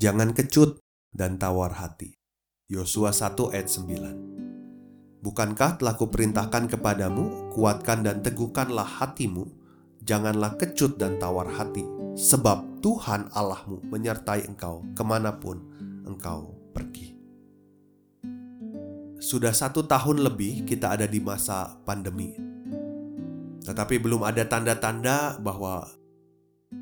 Jangan kecut dan tawar hati. Yosua 1 ayat 9 Bukankah telah kuperintahkan kepadamu, kuatkan dan teguhkanlah hatimu, janganlah kecut dan tawar hati, sebab Tuhan Allahmu menyertai engkau ke mana pun engkau pergi. Sudah satu tahun lebih kita ada di masa pandemi, tetapi belum ada tanda-tanda bahwa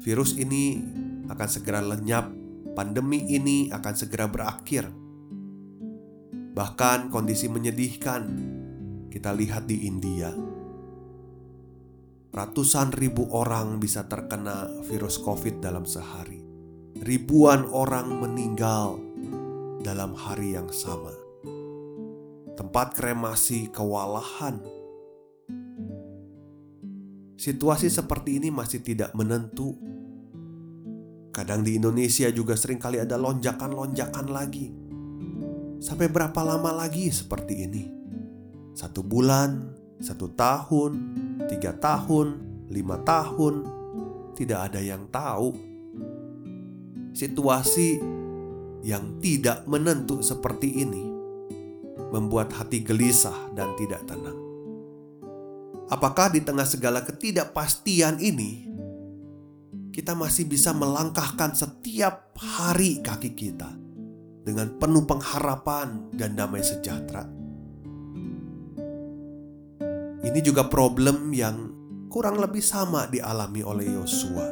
virus ini akan segera lenyap pandemi ini akan segera berakhir. Bahkan kondisi menyedihkan kita lihat di India. Ratusan ribu orang bisa terkena virus COVID dalam sehari. Ribuan orang meninggal dalam hari yang sama. Tempat kremasi kewalahan. Situasi seperti ini masih tidak menentu Kadang di Indonesia juga sering kali ada lonjakan-lonjakan lagi. Sampai berapa lama lagi seperti ini? Satu bulan, satu tahun, tiga tahun, lima tahun, tidak ada yang tahu. Situasi yang tidak menentu seperti ini membuat hati gelisah dan tidak tenang. Apakah di tengah segala ketidakpastian ini, kita masih bisa melangkahkan setiap hari kaki kita dengan penuh pengharapan dan damai sejahtera. Ini juga problem yang kurang lebih sama dialami oleh Yosua.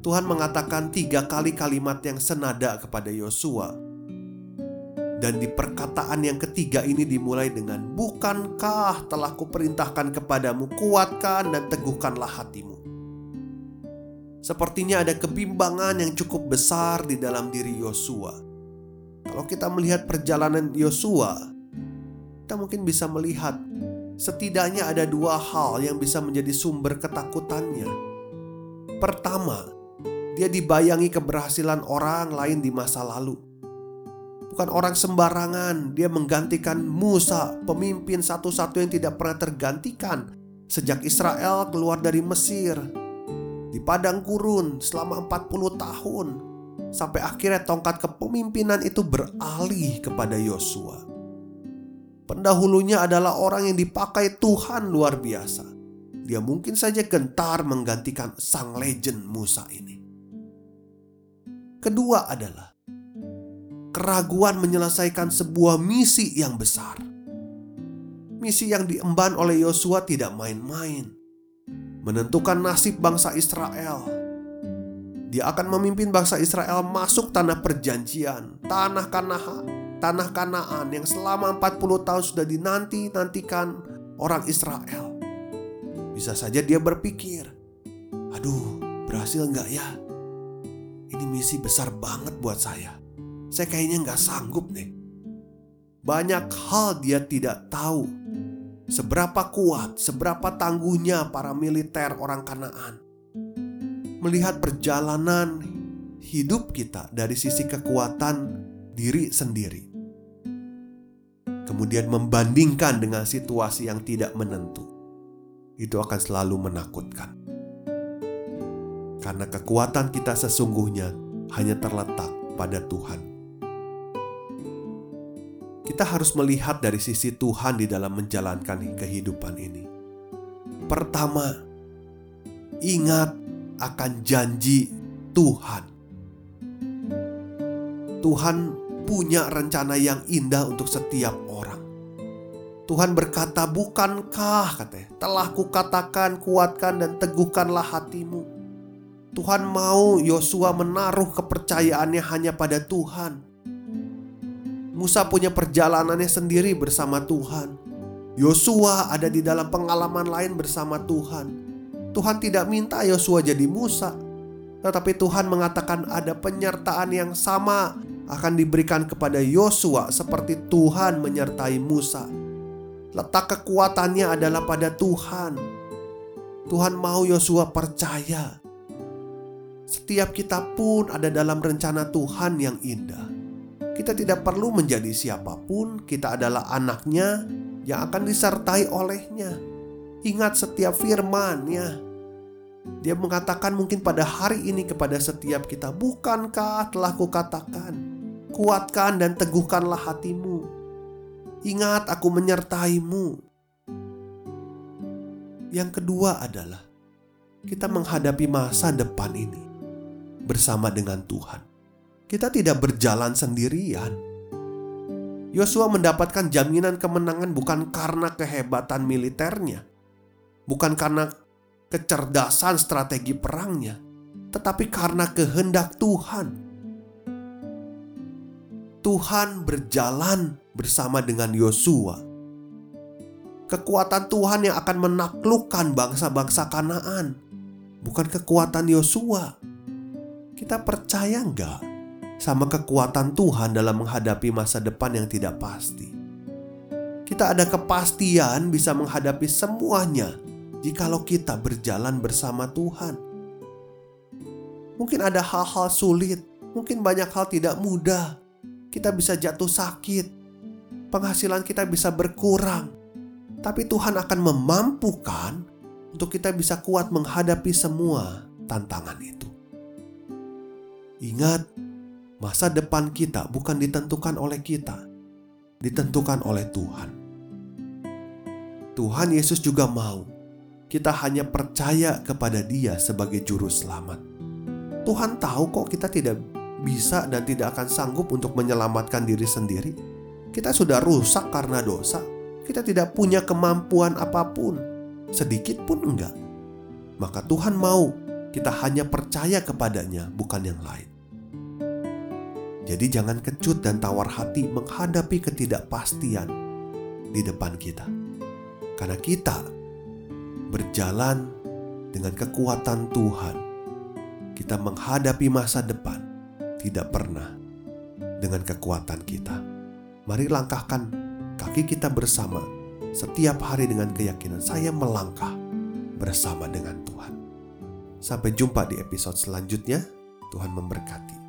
Tuhan mengatakan tiga kali kalimat yang senada kepada Yosua. Dan di perkataan yang ketiga ini dimulai dengan Bukankah telah kuperintahkan kepadamu Kuatkan dan teguhkanlah hatimu Sepertinya ada kebimbangan yang cukup besar di dalam diri Yosua. Kalau kita melihat perjalanan Yosua, kita mungkin bisa melihat setidaknya ada dua hal yang bisa menjadi sumber ketakutannya. Pertama, dia dibayangi keberhasilan orang lain di masa lalu. Bukan orang sembarangan, dia menggantikan Musa, pemimpin satu-satu yang tidak pernah tergantikan sejak Israel keluar dari Mesir di padang gurun selama 40 tahun sampai akhirnya tongkat kepemimpinan itu beralih kepada Yosua. Pendahulunya adalah orang yang dipakai Tuhan luar biasa. Dia mungkin saja gentar menggantikan sang legend Musa ini. Kedua adalah keraguan menyelesaikan sebuah misi yang besar. Misi yang diemban oleh Yosua tidak main-main menentukan nasib bangsa Israel. Dia akan memimpin bangsa Israel masuk tanah perjanjian, tanah Kanaan, tanah Kanaan yang selama 40 tahun sudah dinanti-nantikan orang Israel. Bisa saja dia berpikir, aduh berhasil nggak ya? Ini misi besar banget buat saya. Saya kayaknya nggak sanggup nih. Banyak hal dia tidak tahu Seberapa kuat, seberapa tangguhnya para militer orang Kanaan. Melihat perjalanan hidup kita dari sisi kekuatan diri sendiri. Kemudian membandingkan dengan situasi yang tidak menentu. Itu akan selalu menakutkan. Karena kekuatan kita sesungguhnya hanya terletak pada Tuhan kita harus melihat dari sisi Tuhan di dalam menjalankan kehidupan ini. Pertama, ingat akan janji Tuhan. Tuhan punya rencana yang indah untuk setiap orang. Tuhan berkata, "Bukankah," katanya, "telah kukatakan, kuatkan dan teguhkanlah hatimu." Tuhan mau Yosua menaruh kepercayaannya hanya pada Tuhan Musa punya perjalanannya sendiri bersama Tuhan. Yosua ada di dalam pengalaman lain bersama Tuhan. Tuhan tidak minta Yosua jadi Musa, tetapi Tuhan mengatakan ada penyertaan yang sama akan diberikan kepada Yosua seperti Tuhan menyertai Musa. Letak kekuatannya adalah pada Tuhan. Tuhan mau Yosua percaya. Setiap kita pun ada dalam rencana Tuhan yang indah. Kita tidak perlu menjadi siapa pun, kita adalah anaknya yang akan disertai olehnya. Ingat setiap firman-Nya. Dia mengatakan mungkin pada hari ini kepada setiap kita, "Bukankah telah kukatakan, kuatkan dan teguhkanlah hatimu. Ingat aku menyertaimu." Yang kedua adalah kita menghadapi masa depan ini bersama dengan Tuhan. Kita tidak berjalan sendirian. Yosua mendapatkan jaminan kemenangan bukan karena kehebatan militernya, bukan karena kecerdasan strategi perangnya, tetapi karena kehendak Tuhan. Tuhan berjalan bersama dengan Yosua. Kekuatan Tuhan yang akan menaklukkan bangsa-bangsa Kanaan, bukan kekuatan Yosua. Kita percaya nggak sama kekuatan Tuhan dalam menghadapi masa depan yang tidak pasti? Kita ada kepastian bisa menghadapi semuanya jikalau kita berjalan bersama Tuhan. Mungkin ada hal-hal sulit, mungkin banyak hal tidak mudah. Kita bisa jatuh sakit, penghasilan kita bisa berkurang, tapi Tuhan akan memampukan untuk kita bisa kuat menghadapi semua tantangan itu. Ingat, masa depan kita bukan ditentukan oleh kita, ditentukan oleh Tuhan. Tuhan Yesus juga mau kita hanya percaya kepada Dia sebagai Juru Selamat. Tuhan tahu kok kita tidak bisa dan tidak akan sanggup untuk menyelamatkan diri sendiri. Kita sudah rusak karena dosa. Kita tidak punya kemampuan apa pun, sedikit pun enggak. Maka Tuhan mau kita hanya percaya kepadanya, bukan yang lain. Jadi jangan kecut dan tawar hati menghadapi ketidakpastian di depan kita. Karena kita berjalan dengan kekuatan Tuhan, kita menghadapi masa depan tidak pernah dengan kekuatan kita. Mari langkahkan kaki kita bersama setiap hari dengan keyakinan saya melangkah bersama dengan Tuhan. Sampai jumpa di episode selanjutnya. Tuhan memberkati.